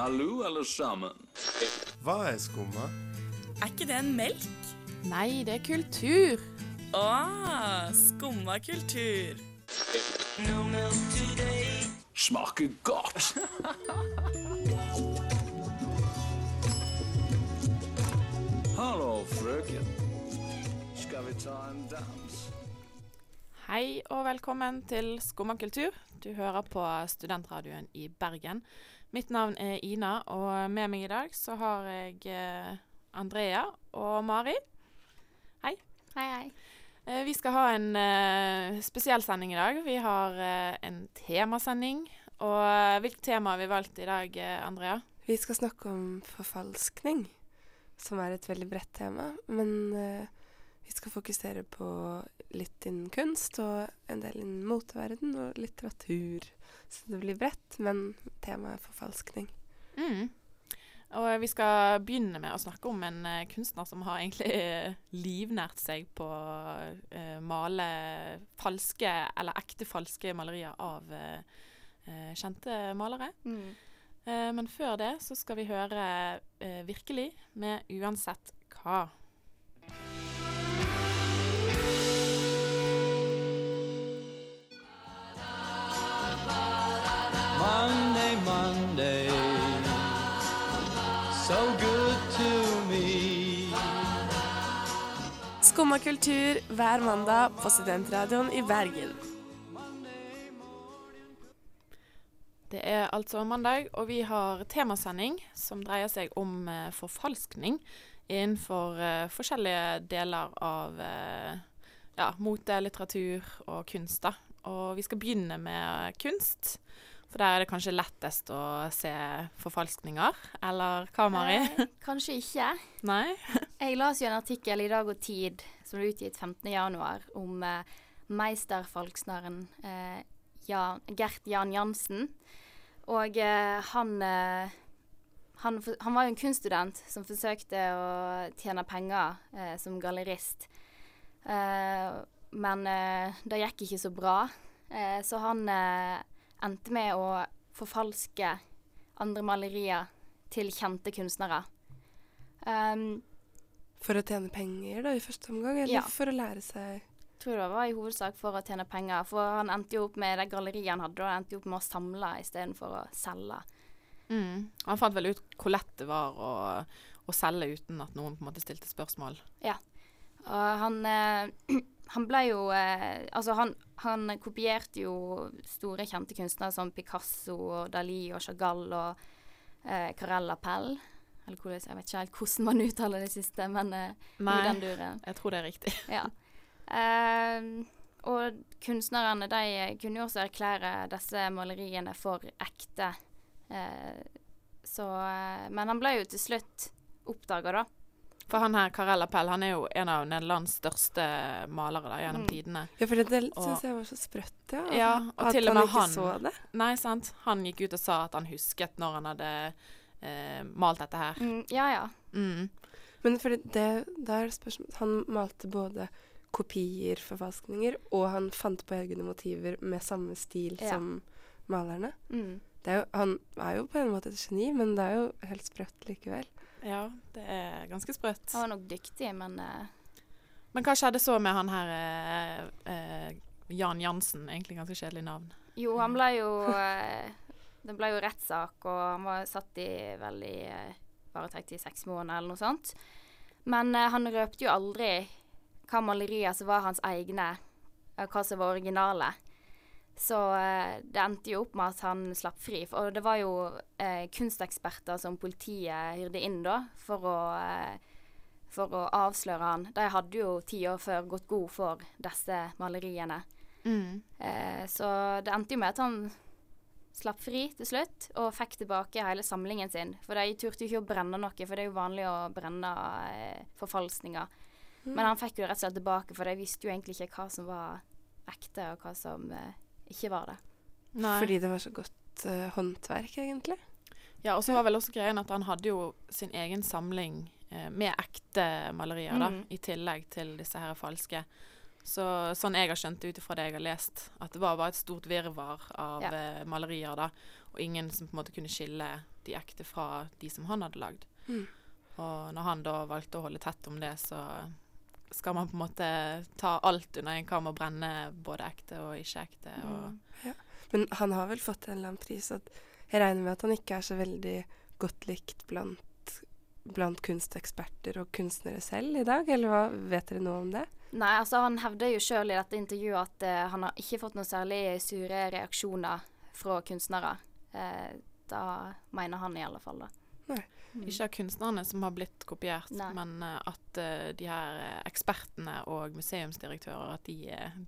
Hallo, alle sammen. Hva er skumma? Er ikke det en melk? Nei, det er kultur. Å, skumma kultur. Smaker godt. Hallo, frøken. Skal vi ta en dans? Hei og velkommen til Skumma kultur. Du hører på Studentradioen i Bergen. Mitt navn er Ina, og med meg i dag så har jeg eh, Andrea og Mari. Hei, hei. Eh, vi skal ha en eh, spesiell sending i dag. Vi har eh, en temasending. Og eh, hvilket tema har vi valgt i dag, eh, Andrea? Vi skal snakke om forfalskning, som er et veldig bredt tema. Men eh, vi skal fokusere på litt innen kunst og en del innen moteverden og litteratur. Så det blir bredt, men temaet er forfalskning. Mm. Og vi skal begynne med å snakke om en uh, kunstner som har egentlig eh, livnært seg på å uh, male falske, eller ekte falske malerier av eh, eh, kjente malere. Eh, men før det så skal vi høre eh, 'Virkelig' med 'Uansett hva'. Monday, Monday, so good to me. Skumma kultur hver mandag på Studentradioen i Bergen. Det er altså mandag, og vi har temasending som dreier seg om eh, forfalskning innenfor eh, forskjellige deler av eh, ja, mote, litteratur og kunst. da. Og vi skal begynne med kunst, for der er det kanskje lettest å se forfalskninger. Eller hva, Mari? Eh, kanskje ikke. Nei? Jeg las jo en artikkel i Dag og Tid som ble utgitt 15.1 om eh, meisterfalksnaren eh, Jan, Gert Jan Jansen. Og eh, han, eh, han Han var jo en kunststudent som forsøkte å tjene penger eh, som gallerist. Eh, men eh, det gikk ikke så bra, eh, så han endte med å forfalske andre malerier til kjente kunstnere. Um, For å tjene penger da, i første omgang, eller Ja. for å lære seg tror det var i hovedsak for å tjene penger. For han endte jo opp med det galleriet han hadde, og endte jo opp med å samle istedenfor å selge. Mm. Han fant vel ut hvor lett det var å, å selge uten at noen på en måte stilte spørsmål. Og han, eh, han ble jo eh, Altså, han, han kopierte jo store, kjente kunstnere som Picasso og Dali og Chagall og eh, Carella Pell. Eller hvordan, jeg vet ikke helt hvordan man uttaler det siste, men eh, Nei, den duren. jeg tror det er riktig. Ja. Eh, og kunstnerne de kunne jo også erklære disse maleriene for ekte. Eh, så, men han ble jo til slutt oppdaga, da. For han her, Karel Appell, han er jo en av Nederlands største malere da, gjennom Mm. tidene. Ja, for det Og- syns jeg var så sprøtt, ja. Ja, og at til og med han ikke han. så det. Nei, sant. Han gikk ut og sa at han husket når han hadde eh, malt dette her. Mm, ja, ja. Mm. Men for det, det der spørsmålet Han malte både kopier, forfalskninger, og han fant på egne motiver med samme stil Ja. som malerne. Mm. Det er jo, han er jo på en måte et geni, men det er jo helt sprøtt likevel. Ja, det er ganske sprøtt. Han var nok dyktig, men uh... Men hva skjedde så med han her uh, uh, Jan Jansen? Egentlig ganske kjedelig navn. jo, han ble jo Det ble jo rettssak, og han var satt i veldig varetekt i seks måneder eller noe sånt. Men han røpte jo aldri hva malerier som var hans egne, og hva som var originale. Så eh, det endte jo opp med at han slapp fri. Og det var jo eh, kunsteksperter som politiet hyrde inn da, for å, eh, for å avsløre han. De hadde jo ti år før gått god for disse maleriene. Mm. Eh, så det endte jo med at han slapp fri til slutt, og fikk tilbake hele samlingen sin. For de turte jo ikke å brenne noe, for det er jo vanlig å brenne eh, forfalskninger. Men han fikk jo rett og slett tilbake, for de visste jo egentlig ikke hva som var ekte, og hva som eh, ikke var det. Nei. Fordi det var så godt uh, håndverk, egentlig. Ja, og så var vel også greien at han hadde jo sin egen samling eh, med ekte malerier, da, Mhm. i tillegg til disse her falske. Så sånn jeg har skjønt det ut ifra det jeg har lest, at det var bare et stort virvar av Ja. eh, malerier, da, og ingen som på en måte kunne skille de ekte fra de som han hadde lagd. Mm. Og når han da valgte å holde tett om det, så skal man på en måte ta alt under en kam og brenne både ekte og ikke ekte. Og, Mm. Men han har vel fått en eller annen pris. At jeg regner med at han ikke er så veldig godt likt blant, blant kunsteksperter og kunstnere selv i dag, eller hva, vet dere noe om det? Nei, altså han hevder jo sjøl i dette intervjuet at uh, han har ikke fått noen særlig sure reaksjoner fra kunstnere. Uh, da mener han i alle fall, da. Mm. Ikke av kunstnerne som har blitt kopiert, Nei. men eh, at uh, de her eh, ekspertene og museumsdirektører at de,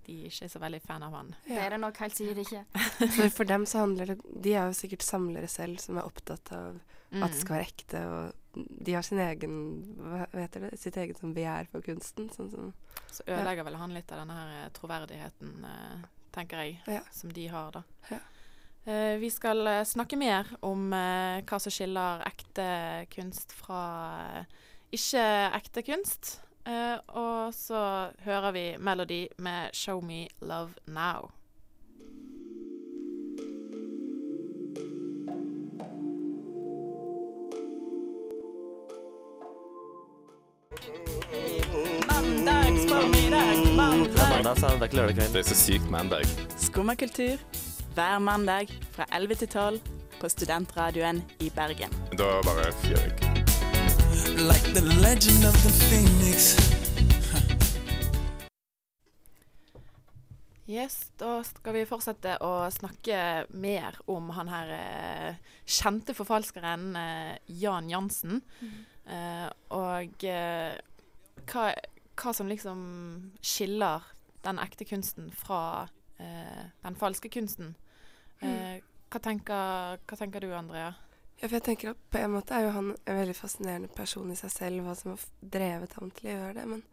de ikke er så veldig fan av han. Det er det nok helt sikkert ikke. For, for dem så handler det De er jo sikkert samlere selv som er opptatt av Mm. at det skal være ekte, og de har sin egen Hva heter det? Sitt eget sånn begjær for kunsten. Sånn som Så ødelegger vel han litt av denne her troverdigheten, tenker jeg, Ja. som de har, da. Ja. Eh, vi skal eh, snakke mer om eh, hva som skiller ekte kunst fra ikke ekte kunst. Eh, og så hører vi Melody med 'Show Me Love Now'. Mandag. Mandag, det er kveld. Det er så sykt mandag. Skummakultur hver mandag fra 11 til 12 på Studentradioen i Bergen. Da bare fjør jeg. Like the legend of the phoenix. Yes, da skal vi fortsette å snakke mer om han her eh, kjente forfalskeren eh, Jan Jansen. Eh, og eh, hva, hva som liksom skiller den ekte kunsten fra eh, den falske kunsten. Eh, hva, tenker, hva tenker du, Andrea? Ja, jeg tenker at på en måte er jo han en veldig fascinerende person i seg selv, hva som har drevet ham til å gjøre det. Men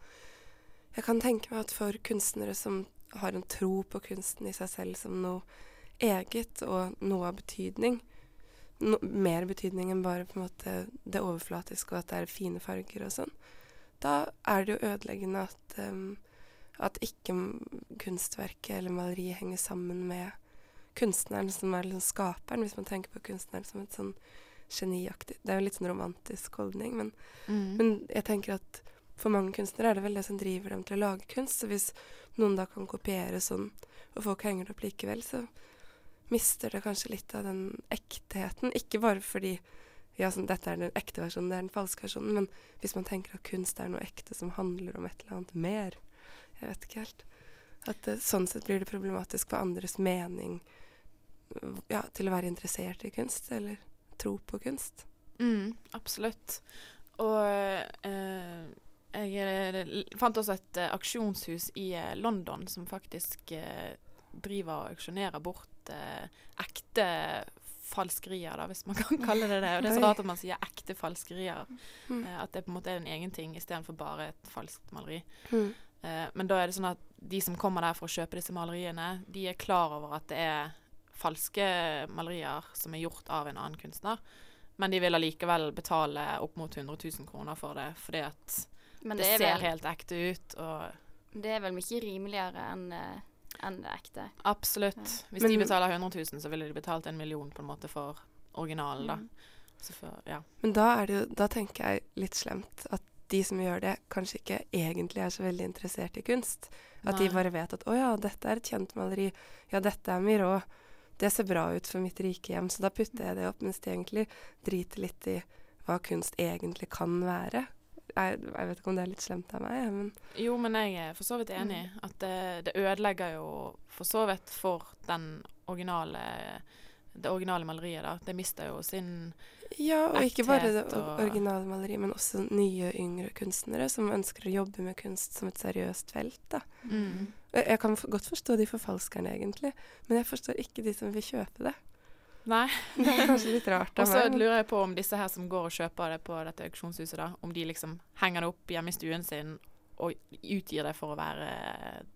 jeg kan tenke meg at for kunstnere som har en tro på kunsten i seg selv som noe eget og noe av betydning, no, mer betydning enn bare på en måte det overflatiske og at det er fine farger og sånn, da er det jo ødeleggende at, em, at ikke kunstverket eller maleriet henger sammen med kunstneren som er liksom skaperen, hvis man tenker på kunstneren som et sånn geniaktig Det er jo litt sånn romantisk holdning, men, men jeg tenker at for mange kunstnere er det vel det som driver dem til å lage kunst. Så hvis noen da kan kopiere sånn, og folk henger det opp likevel, så mister det kanskje litt av den ektheten. Ikke bare fordi ja, sånn, dette er den ekte versjonen, det er den falske versjonen, men hvis man tenker at kunst er noe ekte som handler om et eller annet mer. Jeg vet ikke helt. At det, sånn sett blir det problematisk for andres mening ja, til å være interessert i kunst, eller tro på kunst. Mm, absolutt. Og eh, jeg eh, fant også et eh, aksjonshus i eh, London som faktisk eh, driver og auksjonerer bort eh, ekte falskerier, da, hvis man kan kalle det det. Og det er så rart at man sier ekte falskerier. Mm. Eh, at det på en måte er en egen ting istedenfor bare et falskt maleri. Mm. Eh, men da er det sånn at de som kommer der for å kjøpe disse maleriene, de er klar over at det er falske malerier som er gjort av en annen kunstner. Men de vil allikevel betale opp mot 100 000 kroner for det, fordi at det, det er ser vel, helt ekte ut. Og det er vel mye rimeligere enn eh, enn det ekte. absolutt. Hvis Men- de betaler 100 000, så ville de betalt en million på en måte for originalen, da. Mm. Så for, ja. Men da er det jo, da tenker jeg litt slemt at de som gjør det, kanskje ikke egentlig er så veldig interessert i kunst. At de bare vet at 'å ja, dette er et kjent maleri', 'ja, dette er Miró', det ser bra ut for mitt rike hjem, så da putter jeg det opp, mens de egentlig driter litt i hva kunst egentlig kan være. Jeg, jeg vet ikke om det er litt slemt av meg, men Jo, men jeg er for så vidt enig. At det, det ødelegger jo for så vidt for den originale det originale maleriet, da. Det mister jo sin Ja, og ikke bare det originale maleriet, men også nye, yngre kunstnere som ønsker å jobbe med kunst som et seriøst felt. da. mm. Jeg kan godt forstå de forfalskerne, egentlig, men jeg forstår ikke de som vil kjøpe det. Nei. Det er kanskje litt rart Og så lurer jeg på om disse her som går og kjøper det på dette auksjonshuset, da, om de liksom henger det opp hjemme i stuen sin og utgir det for å være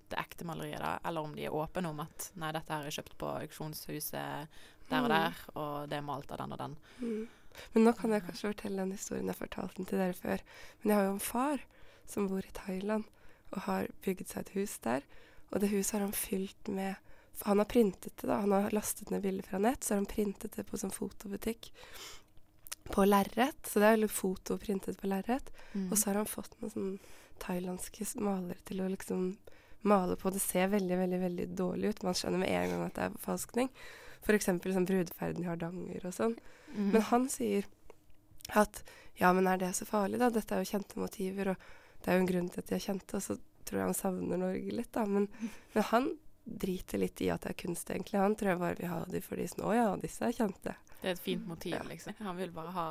det ekte maleriet, da, eller om de er åpne om at nei, dette her er kjøpt på auksjonshuset der og Mm. der, og det er malt av den og den. Mm. Men nå kan jeg kanskje fortelle den historien jeg fortalte den til dere før. Men jeg har jo en far som bor i Thailand og har bygget seg et hus der. Og det huset har han fylt med Han har printet det, da. Han har lastet ned bilder fra nett, så har han printet det på sånn fotobutikk. på lerret. Så det er jo foto printet på lerret. Mm. Og så har han fått noen sånn thailandske malere til å liksom male på. Det ser veldig, veldig veldig dårlig ut. Man skjønner med en gang at det er forfalskning. F.eks. sånn brudeferden i Hardanger og sånn. Mm. Men han sier at ja, men er det så farlig, da? Dette er jo kjente motiver, og det er jo en grunn til at de er kjente. Og så tror jeg han savner Norge litt, da. Men, men han driter litt i at det er kunst, egentlig. Han tror jeg bare vil ha de fordi sånn Å ja, disse er kjente. Det er et fint motiv, Ja. liksom. Han vil bare ha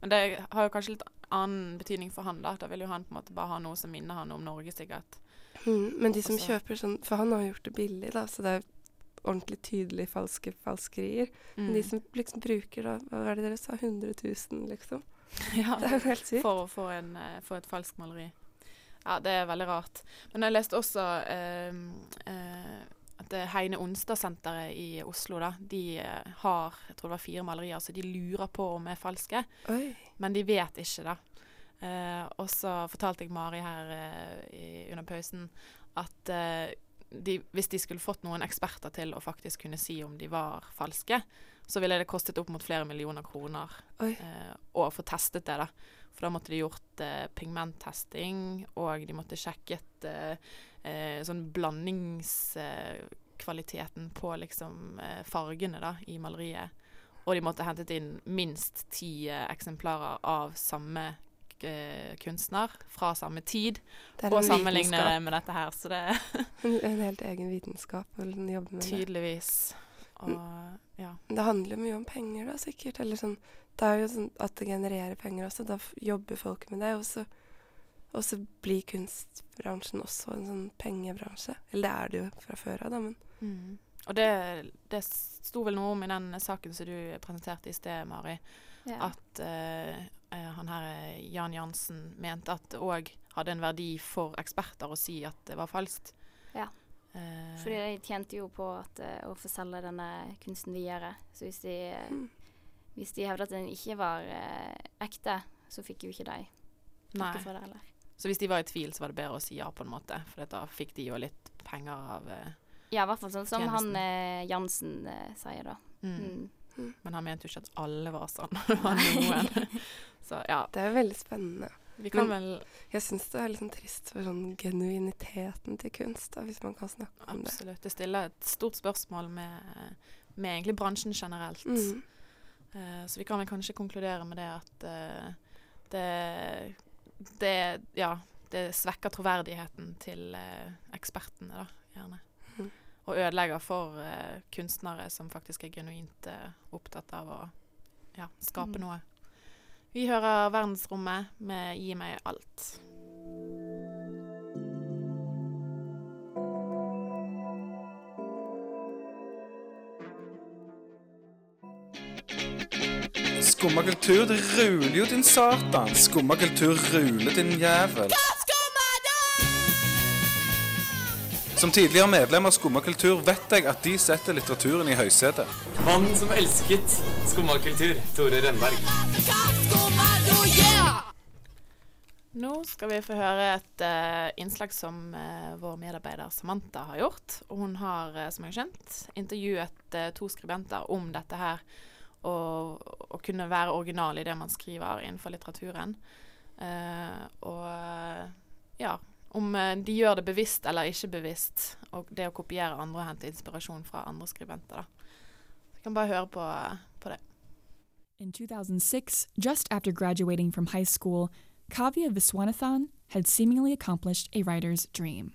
Men det har jo kanskje litt annen betydning for han, da. Da vil jo han på en måte bare ha noe som minner han om Norge, sikkert. Mm, men de som Også... kjøper sånn For han har jo gjort det billig, da, så det er ordentlig tydelige falske falskerier. Men de Mm. som liksom bruker da Hva var det dere sa? 100 000, liksom? ja, Det er jo helt sykt. for å få, en, eh, få et falskt maleri. Ja, det er veldig rart. Men jeg leste også eh, eh, at Heine Onsdag-senteret i Oslo, da, de eh, har jeg tror det var fire malerier, så de lurer på om er falske. Oi. Men de vet ikke, da. Eh, og så fortalte jeg Mari her eh, i, under pausen at eh, de, hvis de skulle fått noen eksperter til å faktisk kunne si om de var falske, så ville det kostet opp mot flere millioner kroner eh, å få testet det. da. For da måtte de gjort eh, pigmenttesting, og de måtte sjekket eh, eh, sånn blandingskvaliteten på liksom eh, fargene da, i maleriet. Og de måtte hentet inn minst ti eh, eksemplarer av samme eh, kunstner fra samme tid, og en sammenligne det med dette her. Så det er En, en helt egen vitenskap å jobbe med tydeligvis Og ja. Det handler mye om penger, da, sikkert. Eller sånn Det er jo sånn at det genererer penger også. Da jobber folk med det. Og så, og så blir kunstbransjen også en sånn pengebransje. Eller det er det jo fra før av, da, men Mm. Og det, det sto vel noe om i den saken som du presenterte i sted, Mari, Ja. at eh, han her eh, Jan Jansen mente at det òg hadde en verdi for eksperter å si at det var falskt. Ja. Eh, Fordi de tjente jo på at, eh, å få selge denne kunsten videre. Så hvis de, eh, Mm. hvis de hevdet at den ikke var eh, ekte, så fikk jo ikke de noe for det heller. Så hvis de var i tvil, så var det bedre å si ja, på en måte. For da fikk de jo litt penger av eh, Ja, i hvert fall sånn som Tjenesten. han eh, Jansen eh, sier, da. mm. Mm. Men han mente jo ikke at alle var sånn. Det var noen. Så ja, det er veldig spennende. vi kan Men- vel Jeg syns det er litt sånn trist for sånn genuiniteten til kunst, da, hvis man kan snakke om det. absolutt Det stiller et stort spørsmål med, med egentlig bransjen generelt. Mm. Uh, så vi kan vel kanskje konkludere med det at uh, det, det Ja, det svekker troverdigheten til uh, ekspertene, da, gjerne. Mm. Og ødelegger for kunstnere som faktisk er genuint opptatt av å ja, skape Mm. noe. Vi hører Verdensrommet med 'Gi meg alt'. Skumma kultur, det ruler jo, din satan. Skumma kultur ruler, din jævel. Som tidligere medlem av Skumma kultur vet jeg at de setter litteraturen i høysetet. Mannen som elsket skummakultur, Tore Rønberg. Nå skal vi få høre et uh, innslag som uh, vår medarbeider Samantha har gjort. Og hun har, uh, som jeg har skjønt, intervjuet to skribenter om dette her. Og, kunne være original i det man skriver innenfor litteraturen. Og ja, om de gjør det bevisst eller ikke bevisst. Og det å kopiere andre og hente inspirasjon fra andre skribenter. da. Vi kan bare høre på, på det. In 2006, just after graduating from high school, Kavya Viswanathan had seemingly accomplished a writer's dream.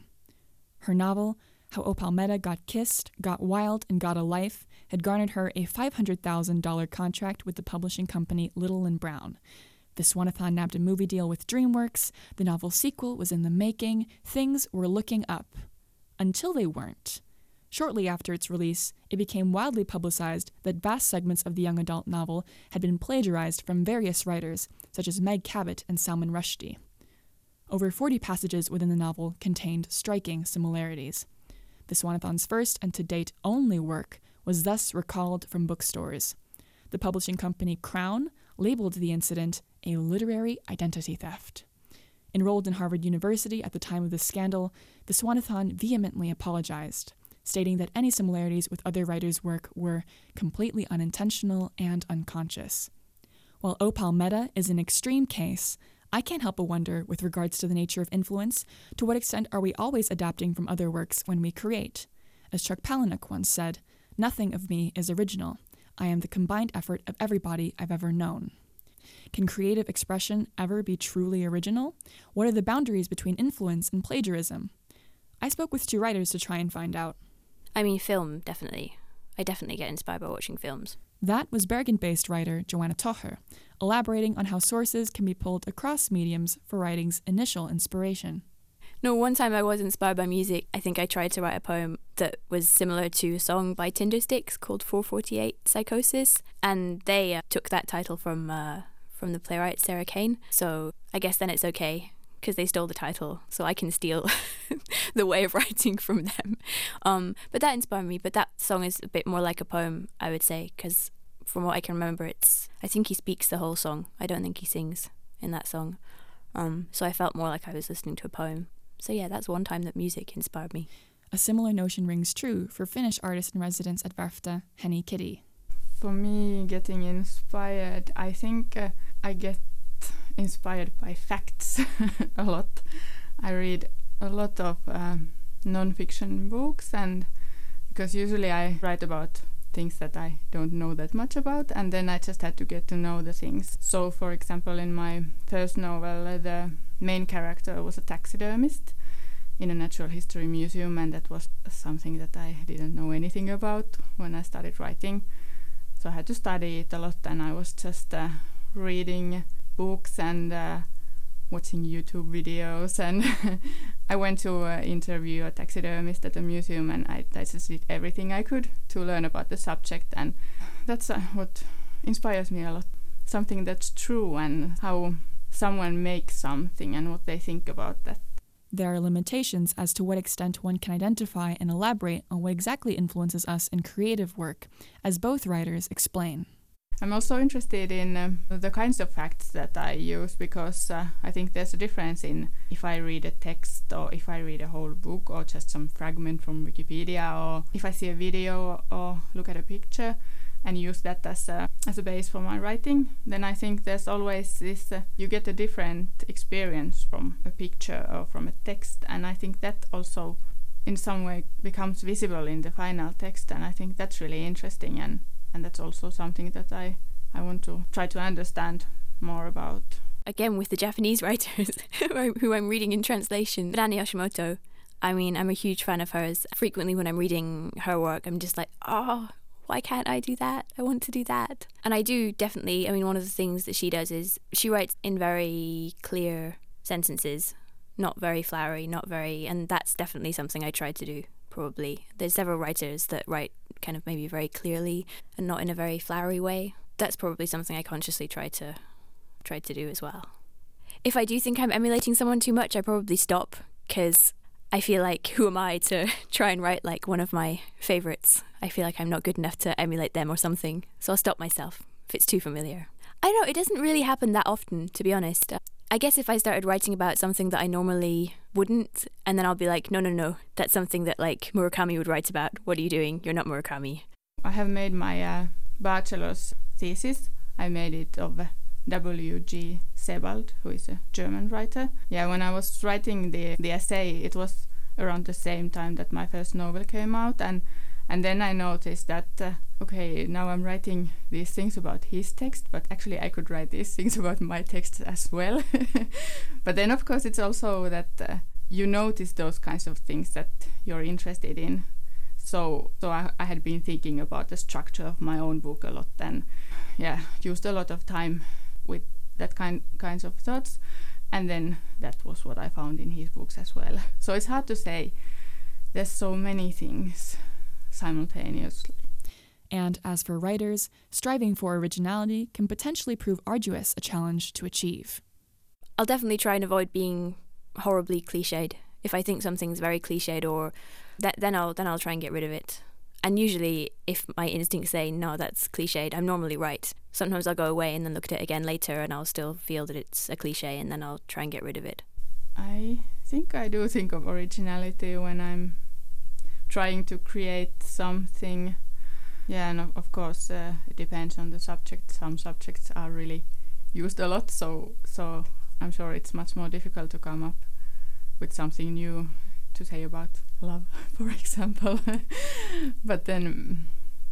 Her novel, How Opal Mehta Got Kissed, Got Wild, and Got a Life, had garnered her a $500,000 contract with the publishing company Little and Brown. Viswanathan nabbed a movie deal with DreamWorks, the novel's sequel was in the making, things were looking up. Until they weren't. Shortly after its release, it became widely publicized that vast segments of the young adult novel had been plagiarized from various writers, such as Meg Cabot and Salman Rushdie. Over 40 passages within the novel contained striking similarities. Viswanathan's first and to date only work was thus recalled from bookstores. The publishing company Crown labeled the incident a literary identity theft. Enrolled in Harvard University at the time of the scandal, Viswanathan vehemently apologized, stating that any similarities with other writers' work were completely unintentional and unconscious. While Opal Meta is an extreme case, I can't help but wonder, with regards to the nature of influence, to what extent are we always adapting from other works when we create? As Chuck Palahniuk once said, Nothing of me is original. I am the combined effort of everybody I've ever known. Can creative expression ever be truly original? What are the boundaries between influence and plagiarism? I spoke with two writers to try and find out. I mean, film, definitely. I definitely get inspired by watching films. That was Bergen based writer Joanna Tocher, elaborating on how sources can be pulled across mediums for writing's initial inspiration. No, one time I was inspired by music. I think I tried to write a poem that was similar to a song by Tindersticks called 448 Psychosis, and they uh, took that title from uh, from the playwright Sarah Kane. So I guess then it's okay because they stole the title, so I can steal the way of writing from them. Um, but that inspired me. But that song is a bit more like a poem, I would say, because from what I can remember, it's I think he speaks the whole song. I don't think he sings in that song. Um, so I felt more like I was listening to a poem. So yeah, that's one time that music inspired me. A similar notion rings true for Finnish artist in residence at Verfta, Henny Kitty. For me, getting inspired, I think uh, I get inspired by facts a lot. I read a lot of um, non-fiction books, and because usually I write about things that I don't know that much about, and then I just had to get to know the things. So, for example, in my first novel, uh, the main character was a taxidermist in a natural history museum, and that was something that I didn't know anything about when I started writing. So I had to study it a lot, and I was just uh, reading books and uh, watching YouTube videos. And I went to uh, interview a taxidermist at a museum, and I, did everything I could to learn about the subject. And that's uh, what inspires me a lot. Something that's true, and how someone makes something, and what they think about that. There are limitations as to what extent one can identify and elaborate on what exactly influences us in creative work, as both writers explain. I'm also interested in um, the kinds of facts that I use because uh, I think there's a difference in if I read a text or if I read a whole book or just some fragment from Wikipedia or if I see a video or look at a picture and use that as a, as a base for my writing, then I think there's always this uh, you get a different experience from a picture or from a text, and I think that also in some way becomes visible in the final text, and I think that's really interesting, and, and that's also something that I, I want to try to understand more about. Again, with the Japanese writers who I'm reading in translation, Rani Yoshimoto. I mean, I'm a huge fan of hers. Frequently, when I'm reading her work, I'm just like, oh, why can't I do that? I want to do that. And I do definitely, I mean, one of the things that she does is she writes in very clear sentences, not very flowery, not very, and that's definitely something I try to do, probably. There's several writers that write kind of maybe very clearly and not in a very flowery way. That's probably something I consciously try to try to do as well. If I do think I'm emulating someone too much, I probably stop because I feel like who am I to try and write like one of my favorites? I feel like I'm not good enough to emulate them or something. So I'll stop myself if it's too familiar. I know, it doesn't really happen that often, to be honest. I guess if I started writing about something that I normally wouldn't, and then I'll be like, no, no, no, that's something that like Murakami would write about. What are you doing? You're not Murakami. I have made my uh, bachelor's thesis. I made it of uh, W.G. Sebald, who is a German writer. Yeah, when I was writing the the essay, it was around the same time that my first novel came out, and and then I noticed that uh, okay, now I'm writing these things about his text, but actually I could write these things about my text as well. but then of course it's also that uh, you notice those kinds of things that you're interested in. So so I, I had been thinking about the structure of my own book a lot, and yeah, used a lot of time with that kind kinds of thoughts and then that was what I found in his books as well. So it's hard to say. There's so many things simultaneously. And as for writers, striving for originality can potentially prove arduous a challenge to achieve. I'll definitely try and avoid being horribly cliched. If I think something's very cliched or that then I'll then I'll try and get rid of it. And usually, if my instincts say, no, that's cliched, I'm normally right. Sometimes I'll go away and then look at it again later and I'll still feel that it's a cliche and then I'll try and get rid of it. I think I do think of originality when I'm trying to create something Yeah, and of, of course uh, it depends on the subject. Some subjects are really used a lot, so so I'm sure it's much more difficult to come up with something new to say about love, for example. but then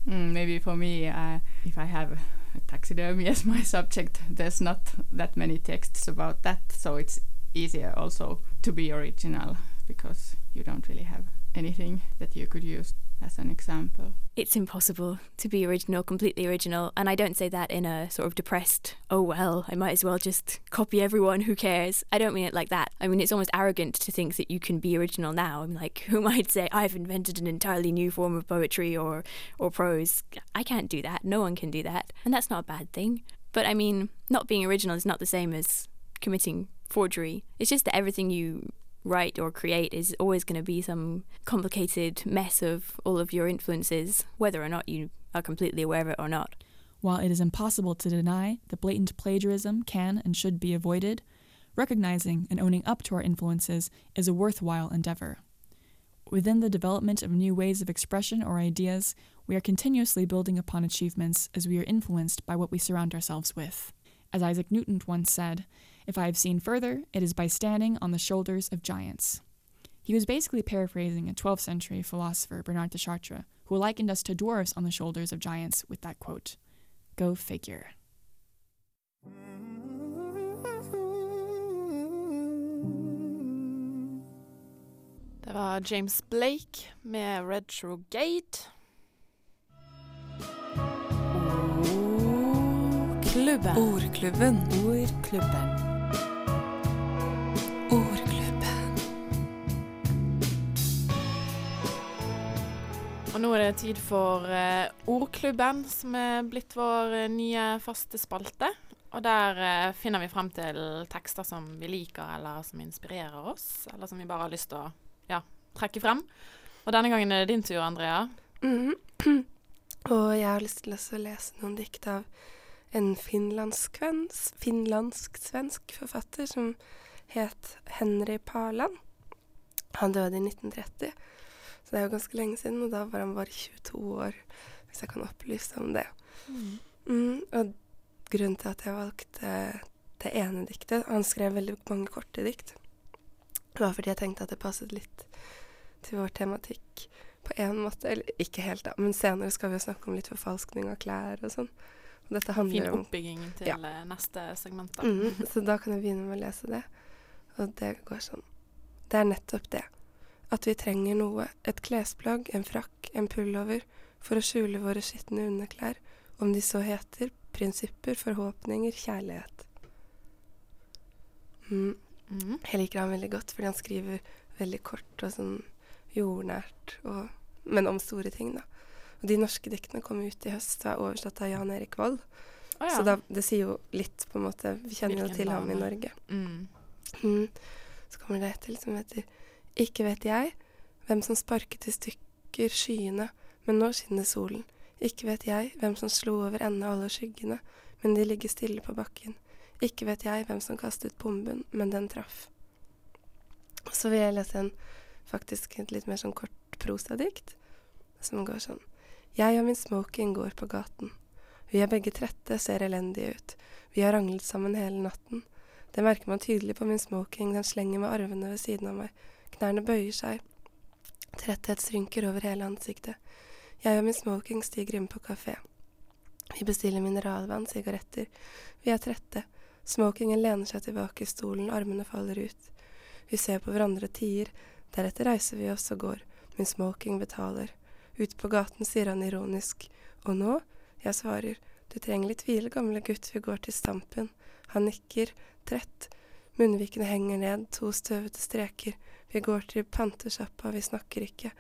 mm, maybe for me, uh, if I have a taxidermy as my subject, there's not that many texts about that, so it's easier also to be original because you don't really have anything that you could use as an example. It's impossible to be original, completely original. And I don't say that in a sort of depressed, oh well, I might as well just copy everyone, who cares? I don't mean it like that. I mean, it's almost arrogant to think that you can be original now. I'm like, who might say, I've invented an entirely new form of poetry or, or prose? I can't do that. No one can do that. And that's not a bad thing. But I mean, not being original is not the same as committing forgery. It's just that everything you write or create is always going to be some complicated mess of all of your influences, whether or not you are completely aware of it or not. While it is impossible to deny that blatant plagiarism can and should be avoided, recognizing and owning up to our influences is a worthwhile endeavor. Within the development of new ways of expression or ideas, we are continuously building upon achievements as we are influenced by what we surround ourselves with. As Isaac Newton once said, if I have seen further, it is by standing on the shoulders of giants. He was basically paraphrasing a 12th century philosopher, Bernard de Chartres, who likened us to dwarfs on the shoulders of giants with that quote. Go figure. Det var James Blake med Retrogate. Ordklubben. Ordklubben. Ordklubben. Ordklubben. Nå er det tid for uh, Ordklubben, som er blitt vår uh, nye faste spalte. Og der uh, finner vi frem til tekster som vi liker, eller som inspirerer oss, eller som vi bare har lyst til å ja, trekke frem. Og denne gangen er det din tur, Andrea. Mhm. Og jeg har lyst til å lese noen dikt av en finlandsk-svensk finlandsk forfatter som het Henry Parland. Han døde i 1930, så det er jo ganske lenge siden, og da var han bare 22 år, hvis jeg kan opplyse om det. Mm. Mm, og grunnen til at jeg valgte det ene diktet Han skrev veldig mange korte dikt. Det var fordi jeg tenkte at det passet litt til vår tematikk på en måte. Eller ikke helt, da, men senere skal vi jo snakke om litt forfalskning av klær og sånn. Og dette handler Fin om oppbygging til Ja. eh, neste segment. da. Mm, så da kan jeg begynne med å lese det. Og det går sånn. Det er nettopp det. At vi trenger noe. Et klesplagg, en frakk, en pullover. For å skjule våre skitne underklær. Om de så heter prinsipper, forhåpninger, kjærlighet. Mm. Mhm. Jeg liker han veldig godt, fordi han skriver veldig kort og sånn jordnært, og, men om store ting, da. Og de norske diktene kom ut i høst og er oversatt av Jan Erik Vold. Oh, ja. Så da, det sier jo litt, på en måte. Vi kjenner jo Hvilken til ham i. Norge. Mm. Mm. Så kommer det et til som heter Ikke vet jeg hvem som sparket i stykker skyene, men nå skinner solen. Ikke vet jeg hvem som slo over ende alle skyggene, men de ligger stille på bakken. Ikke vet jeg hvem som kastet bomben, men den traff. Så vil jeg lese en faktisk litt mer sånn kort prosadikt, som går sånn. Jeg og min smoking går på gaten. Vi er begge trette, ser elendige ut. Vi har ranglet sammen hele natten. Det merker man tydelig på min smoking, den slenger med arvene ved siden av meg. Knærne bøyer seg. Tretthet synker over hele ansiktet. Jeg og min smoking stiger inn på kafé. Vi bestiller mineralvann, sigaretter. Vi er trette. Smokingen lener seg tilbake i stolen, armene faller ut. Vi ser på hverandre og tier. Deretter reiser vi oss og går. Min smoking betaler. Ute på gaten sier han ironisk. Og nå? Jeg svarer. Du trenger litt hvile, gamle gutt, vi går til Stampen. Han nikker, trett. Munnvikene henger ned, to støvete streker. Vi går til pantesjappa, vi snakker ikke.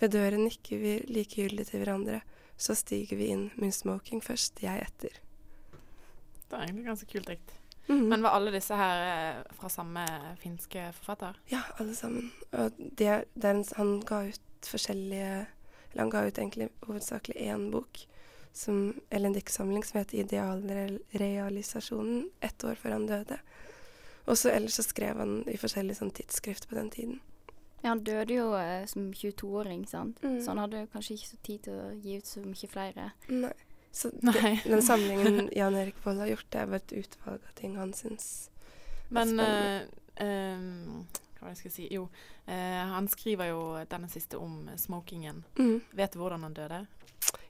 Ved døren nikker vi likegyldig til hverandre. Så stiger vi inn, min smoking først, jeg etter. Det er egentlig ganske kult dikt. Mhm. Men var alle disse her eh, fra samme finske forfatter? Ja, alle sammen. Og det, det en, han ga ut forskjellige Eller han ga ut egentlig hovedsakelig én bok, som, eller en diktsamling som heter 'Idealrealisasjonen', ett år før han døde. Og så ellers så skrev han i forskjellige sånn tidsskrift på den tiden. Ja, han døde jo eh, som 22-åring, sant? Mm. så han hadde kanskje ikke så tid til å gi ut så mye flere. Nei. Så Nei. det, den samlingen Jan Erik Vold har gjort, det er bare et utvalg av ting han syns Men eh, ehm, Hva var det jeg skulle si? Jo, eh, han skriver jo denne siste om smokingen. Mm. Vet du hvordan han døde?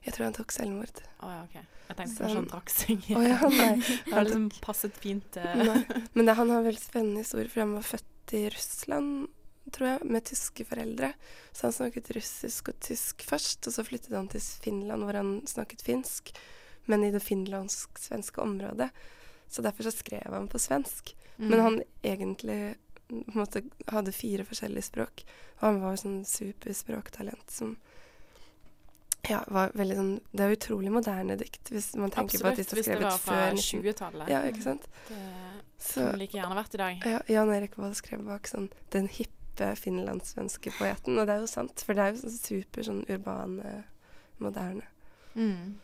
Jeg tror han tok selvmord. Å ja, OK. Jeg tenkte Så kanskje han- drakk seg. Oh, ja, nei. Det har liksom passet fint. eh. Men det, han har veldig spennende historie, for han var født i Russland, tror jeg, med tyske foreldre. Så han snakket russisk og tysk først, og så flyttet han til Finland, hvor han snakket finsk, men i det finlandsk-svenske området. Så derfor så skrev han på svensk. Men Mm. han egentlig på en måte, hadde fire forskjellige språk, og han var sånn superspråktalent som ja, var veldig sånn Det er utrolig moderne dikt, hvis man tenker på at Absolutt, de hvis det skrevet var fra før 19 20-tallet. Ja, ikke sant? Det Så- kunne like gjerne vært i dag. Ja, Jan Erik Vold skrev bak sånn 'Den hippe finlandssvenske poeten', og det er jo sant, for det er jo sånn super sånn urbane, moderne. Mm.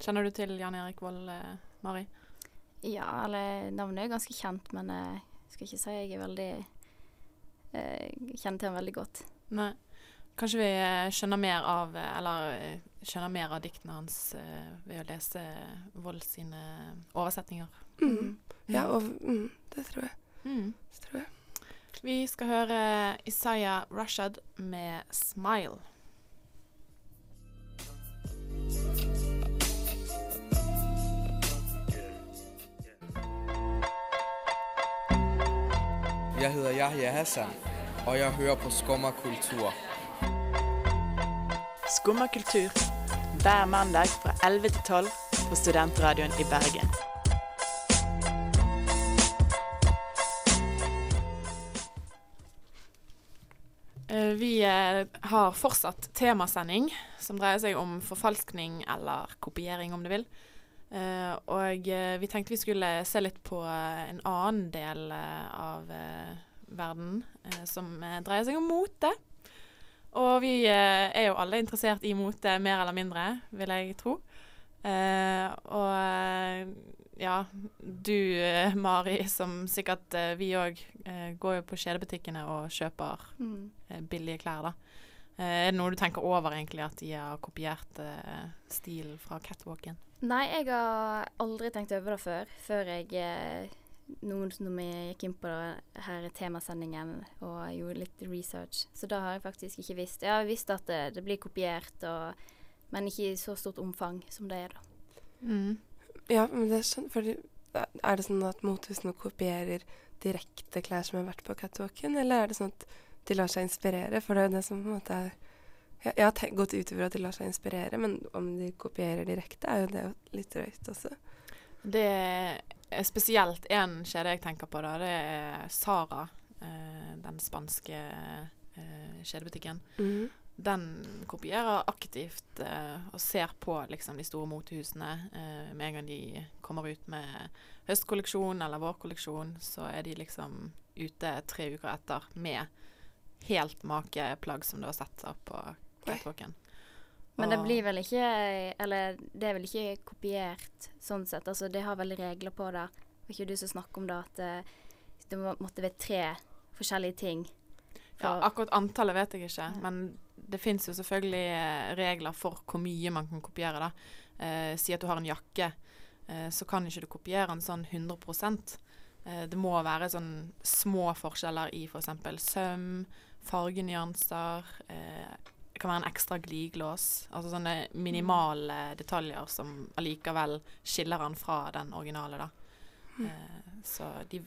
Kjenner du til Jan Erik Vold, eh, Mari? Ja, eller navnet er jo ganske kjent, men jeg skal ikke si jeg er veldig eh, Kjenner til ham veldig godt. Nei. Kanskje vi eh, skjønner mer av eh, Eller eh, skjønner mer av diktene hans ved å lese Vold sine oversetninger. Mm. Ja, og mm, det tror jeg. Mm. Det tror jeg. Vi skal høre Isaiah Rashad med 'Smile'. Jeg heter Yahya Hassan, og jeg hører på Skumma Kultur. Skumma kultur. Hver mandag fra 11 til 12 på Studentradioen i Bergen. Eh, Vi eh, har fortsatt temasending som dreier seg om forfalskning eller kopiering, om du vil. Eh, og vi tenkte vi skulle se litt på en annen del av verden som dreier seg om mote. Og vi eh, er jo alle interessert i mote, mer eller mindre, vil jeg tro. Eh, og eh, ja, du Mari, som sikkert vi òg, går jo på kjedebutikkene og kjøper Mm. billige klær, da. Eh, er det noe du tenker over, egentlig, at de har kopiert stilen fra catwalken? Nei, jeg har aldri tenkt over det før. Før jeg eh, som når vi gikk inn på her temasendingen og gjorde litt research. Så det har jeg faktisk ikke visst. Jeg har visst at det, det blir kopiert, og, men ikke i så stort omfang som det er, da. Mm. Ja, men det skjønner sånn, Er det sånn at motehusene kopierer direkte klær som har vært på catwalken, eller er det sånn at de lar seg inspirere? For det er jo det som på en måte er Jeg, jeg har gått ut ifra at de lar seg inspirere, men om de kopierer direkte, er jo det litt drøyt også. Det spesielt én kjede jeg tenker på, da. Det er Sara, eh, den spanske eh, kjedebutikken. Mm. Den kopierer aktivt eh, og ser på liksom, de store motehusene. Eh, med en gang de kommer ut med høstkolleksjon eller vårkolleksjon, så er de liksom ute tre uker etter med helt make plagg som du har sett på catwalken. Men det blir vel ikke Eller det er vel ikke kopiert sånn sett. Altså, det har vel regler på det. Var ikke du som snakket om det, at eh, det måtte være tre forskjellige ting? Ja, akkurat antallet vet jeg ikke, men det fins jo selvfølgelig eh, regler for hvor mye man kan kopiere. da. Eh, si at du har en jakke, eh, så kan ikke du kopiere den sånn 100 eh, Det må være sånn små forskjeller i f.eks. For søm, fargenyanser. Eh, det kan være en ekstra glidelås. Altså sånne minimale detaljer som allikevel skiller han fra den originale, da. Mm. Eh, så de,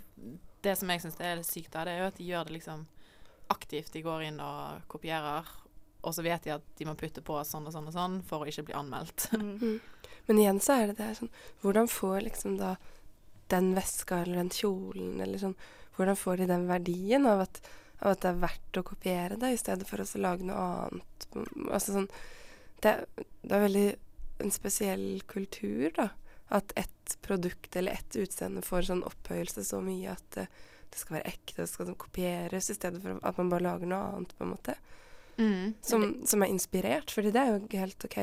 det som jeg syns er sykt, da, det er jo at de gjør det liksom aktivt. De går inn og kopierer, og så vet de at de må putte på sånn og sånn og sånn for å ikke bli anmeldt. Mm. Men igjen så er det det sånn Hvordan får liksom da den veska eller den kjolen eller sånn Hvordan får de den verdien av at, av at det er verdt å kopiere det, i stedet for å lage noe annet? Altså sånn Det, det er veldig en spesiell kultur, da. At ett produkt eller ett utseende får sånn opphøyelse så mye at det, det skal være ekte, det skal kopieres, i stedet for at man bare lager noe annet, på en måte. Mm. Som, som er inspirert, fordi det er jo helt OK.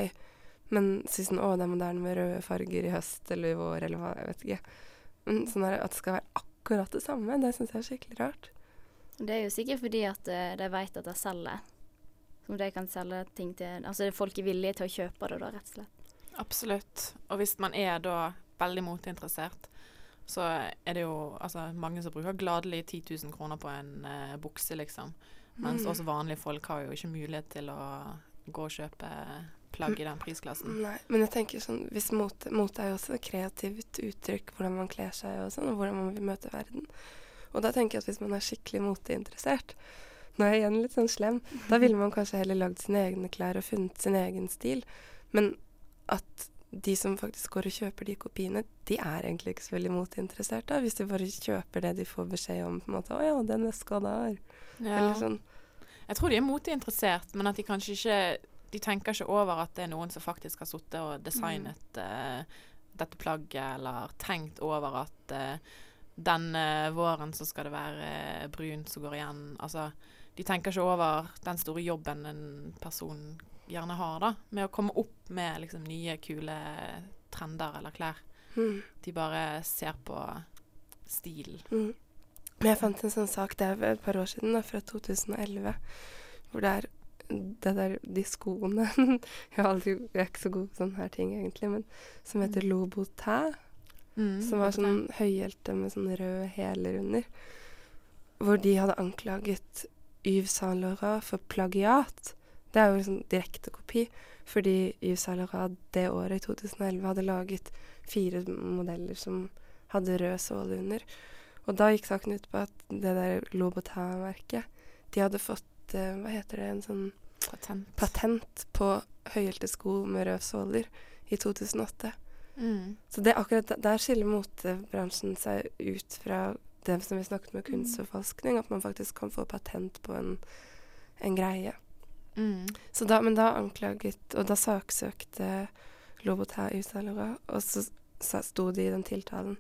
Men si sånn Å, det er moderne med røde farger i høst eller i vår, eller hva, jeg vet ikke. Men sånn at det skal være akkurat det samme, det syns jeg er skikkelig rart. Det er jo sikkert fordi at eh, de vet at de selger. Som de kan selge ting til Altså folk er villige til å kjøpe det, da, rett og slett. Absolutt. Og hvis man er da veldig moteinteressert, så er det jo altså, mange som bruker gladelig 10 000 kroner på en uh, bukse, liksom. Mens Mm. også vanlige folk har jo ikke mulighet til å gå og kjøpe plagg i den prisklassen. Nei, men jeg tenker sånn hvis mote, mote er jo også et kreativt uttrykk, hvordan man kler seg og sånn, og hvordan man vil møte verden. Og da tenker jeg at hvis man er skikkelig moteinteressert, nå er jeg igjen litt sånn slem, da ville man kanskje heller lagd sine egne klær og funnet sin egen stil. Men at de som faktisk går og kjøper de kopiene, de er egentlig ikke så veldig moteinteressert da, hvis de bare kjøper det de får beskjed om, på en måte. Å ja, den veska der. Ja. Eller sånn. Jeg tror de er moteinteressert, men at de kanskje ikke De tenker ikke over at det er noen som faktisk har sittet og designet eh, dette plagget, eller tenkt over at eh, denne våren så skal det være eh, brunt som går igjen. Altså, de tenker ikke over den store jobben en person gjerne har, da, med å komme opp med liksom nye, kule trender eller klær. Mm. De bare ser på stilen. Mm. Jeg fant en sånn sak det er et par år siden, da, fra 2011, hvor det er det der, de skoene jeg, har aldri, jeg er ikke så god på sånne her ting, egentlig, men som heter Louboutin. Mm, som var sånn høyhælte med sånn røde hæler under. Hvor de hadde anklaget Yves Saint Laurent for plagiat. Det er jo en sånn direkte kopi, fordi Yves Saint Laurent det året, i 2011, hadde laget fire modeller som hadde rød såle under. Og da gikk saken ut på at det der Lobotin-merket de hadde fått uh, Hva heter det? En sånn Patent. patent på høyhælte sko med røde såler i 2008. Mm. Så det akkurat der- skiller motebransjen seg ut fra det som vi snakket med kunstforfalskning, at man faktisk kan få patent på en, en greie. Mm. Så da, men da anklaget Og da saksøkte i Saint-Laurent, og så sa- sto det i den tiltalen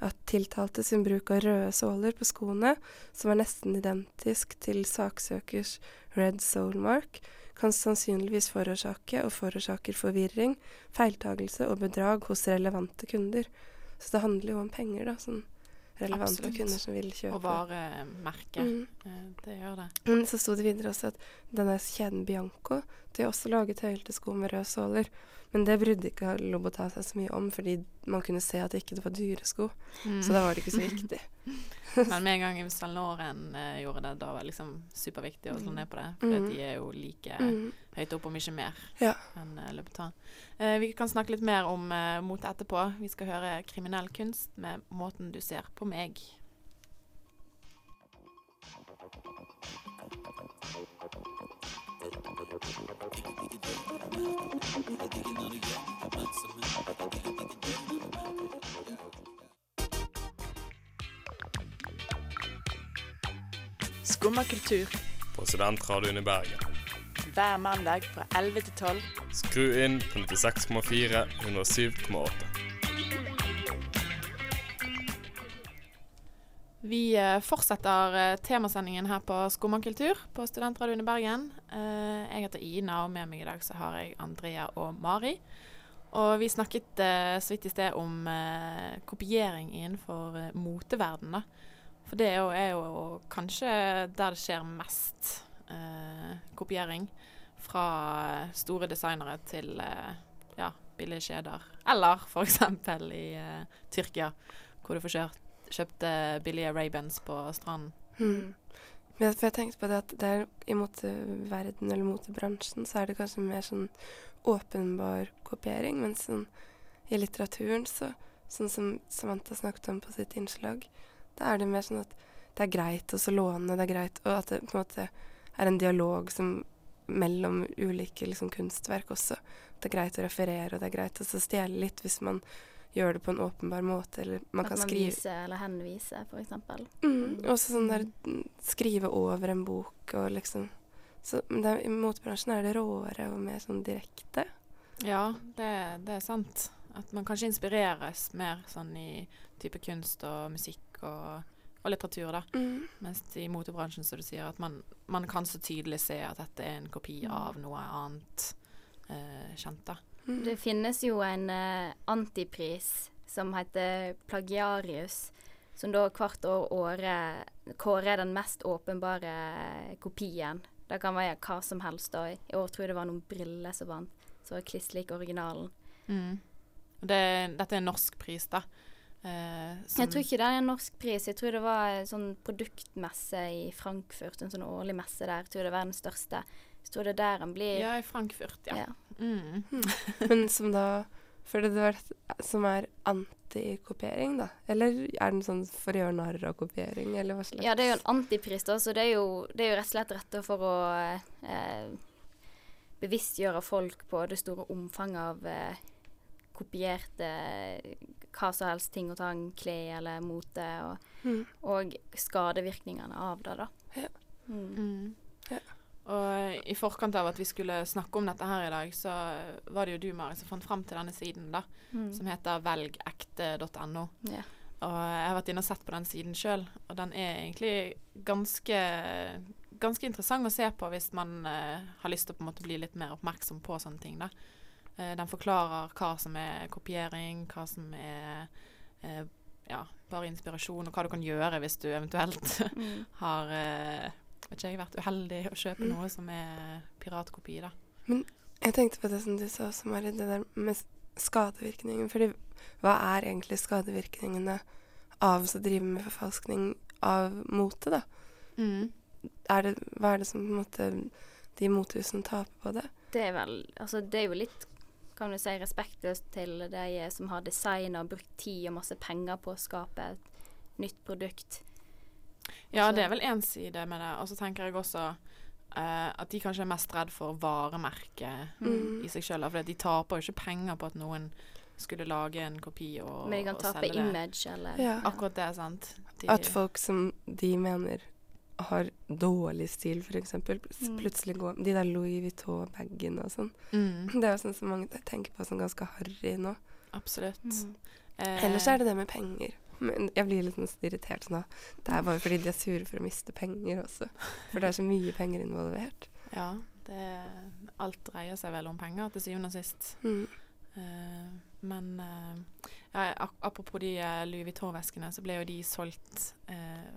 at tiltalte sin bruk av røde såler på skoene, som er nesten identisk til saksøkers red soul mark, kan sannsynligvis forårsake og forårsaker forvirring, feiltagelse og bedrag hos relevante kunder. Så det handler jo om penger, da. Sånn relevante Absolutt. kunder som vil kjøpe. Og varemerke. Mm. Eh, Det gjør det. Men så sto det videre også at denne kjeden Bianco de har også laget høyhælte sko med røde såler. Men det brydde ikke Lobota seg så mye om, fordi man kunne se at det ikke var dyre sko. Mm. Så da var det ikke så viktig. Men med en gang Yves Saint Laurent eh, gjorde det, da var det liksom superviktig å slå ned på det. For Mm. de er jo like Mm. høyt opp, om ikke mer, Ja. enn uh, Louboutin. Eh, vi kan snakke litt mer om uh, mote etterpå. Vi skal høre kriminell kunst med 'Måten du ser på meg'. Skumma kultur. På Studentradioen i Bergen. Hver mandag fra 11 til 12. Skru inn på 96,4 107,8. Vi eh, fortsetter eh, temasendingen her på Skomakultur på Studentradioen i Bergen. Eh, jeg heter Ina, og med meg i dag så har jeg Andrea og Mari. Og vi snakket så vidt i sted om kopiering innenfor moteverdenen. For det er jo, er jo kanskje der det skjer mest kopiering. Fra store designere til ja, billige kjeder. Eller f.eks. i Tyrkia, hvor du får kjørt kjøpte billige Ray-Bans på stranden. Mm. Men for jeg tenkte på det at det er, i moteverden eller motebransjen så er det kanskje mer sånn åpenbar kopiering, mens sånn, i litteraturen så Sånn som Samantha snakket om på sitt innslag, da er det mer sånn at det er greit å låne, det er greit Og at det på en måte er en dialog som mellom ulike liksom, kunstverk også. Det er greit å referere, og det er greit å stjele litt hvis man gjør det på en åpenbar måte, eller man At kan man skrive viser eller henviser, for eksempel. Mm, også sånn der mm, skrive over en bok og liksom så, Men det, er- i motebransjen er det råere og mer sånn direkte. Ja, det, det er sant. At man kanskje inspireres mer sånn i type kunst og musikk og, og litteratur, da. Mm. Mens i motebransjen, som du sier, at man, man kan så tydelig se at dette er en kopi Mm. av noe annet eh, kjent, da. Mm. Det finnes jo en uh, antipris som heter Plagiarius, som da hvert år året kårer den mest åpenbare kopien. Det kan være hva som helst. da. I år tror jeg det var noen briller som vant, som var kliss lik originalen. Mm. Det, dette er en norsk pris, da. Eh, Jeg tror ikke det er en norsk pris. Jeg tror det var en sånn produktmesse i Frankfurt, en sånn årlig messe der. Jeg tror det var den største. Jeg tror det er der den blir Ja, i Frankfurt, ja. Mm. Men som da For det var som er antikopiering, da? Eller er den sånn for å gjøre narr av kopiering, eller hva slags Ja, det er jo en antipris, da, så det er jo, det er jo rett og slett retta for å eh, bevisstgjøre folk på det store omfanget av eh, kopierte hva som helst ting og tang, klær eller mote, og, Mm. og skadevirkningene av det, da. Ja. Mm. Mm. Og i forkant av at vi skulle snakke om dette her i dag, så var det jo du, Mari, som fant fram til denne siden, da. Mm. Som heter velgekte.no. Yeah. Og jeg har vært inne og sett på den siden sjøl, og den er egentlig ganske Ganske interessant å se på hvis man uh, har lyst til å på en måte bli litt mer oppmerksom på sånne ting. da. Uh, den forklarer hva som er kopiering, hva som er uh, ja, bare inspirasjon, og hva du kan gjøre hvis du eventuelt Mm. har ikke jeg, vært uheldig å kjøpe Mm. noe som er piratkopi. da. Men jeg tenkte på det som du sa også, Mari, det der med skadevirkningen. Fordi hva er egentlig skadevirkningene av å drive med forfalskning av mote, da? Mm. Er det, hva er det som på en måte de motehusene taper på det? Det er vel Altså, det er jo litt kan du si respektløst til de som har designa og brukt tid og masse penger på å skape et nytt produkt. Ja, det er vel én side med det. Og så tenker jeg også uh, at de kanskje er mest redd for varemerket Mm. I seg sjøl. For de taper jo ikke penger på at noen skulle lage en kopi og, Men de kan tape image, eller Ja. Akkurat det, sant. De, At folk som de mener har dårlig stil, f.eks. Mm. plutselig går De der Louis Vuitton-bagene og sånn. Mm. Det er jo sånn som mange tenker på som ganske harry nå. Absolutt. Mm. Eh, Ellers er det det med penger. Men jeg blir litt sånn irritert sånn. Det er bare fordi de er sure for å miste penger også. For det er så mye penger involvert. Ja, det, alt dreier seg vel om penger til syvende og sist. Mm. Uh, men uh, ja, apropos de eh, Louis Vuitton-veskene, så ble jo de solgt uh,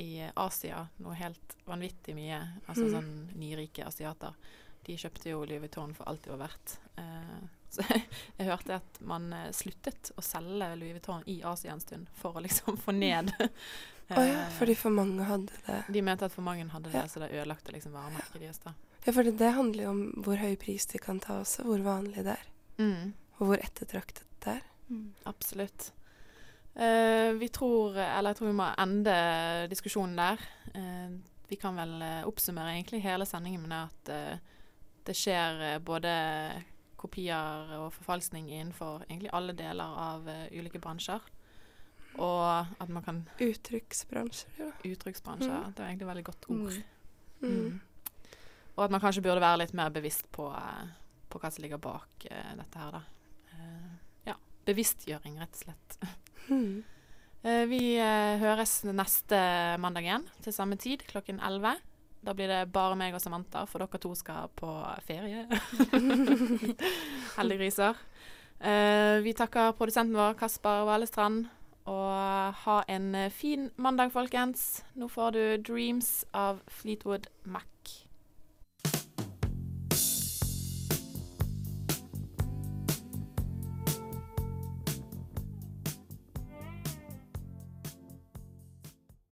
i Asia noe helt vanvittig mye. Altså Mm. sånn nyrike asiater. De kjøpte jo Louis Vuitton for alt det var verdt. Eh, så jeg hørte at man eh, sluttet å selge Louis Vuitton i Asia en stund for å liksom få ned Å ja, eh, fordi for mange hadde det. De mente at for mange hadde det, Ja. så det ødelagte liksom varemerket deres. da. Ja, for det, det handler jo om hvor høy pris de kan ta også, hvor vanlig det er. Mm. Og hvor ettertraktet det er. Mm. Absolutt. Uh, vi tror Eller jeg tror vi må ende diskusjonen der. Uh, vi kan vel eh, oppsummere egentlig hele sendingen med at uh, det skjer eh, både kopier og forfalskning innenfor egentlig alle deler av uh, ulike bransjer. Og at man kan Uttrykksbransjer, ja. Uttrykksbransjer. Mm. Det er egentlig et veldig godt ord. Mm. Mm. Og at man kanskje burde være litt mer bevisst på, uh, på hva som ligger bak uh, dette her, da. Ja. Bevisstgjøring, rett og slett. Mm. Vi høres neste mandag igjen til samme tid, klokken 11. Da blir det bare meg og Samantha, for dere to skal på ferie. Heldiggriser. Uh, vi takker produsenten vår, Kasper Valestrand. Og ha en eh, fin mandag, folkens. Nå får du 'Dreams' av Fleetwood Mac.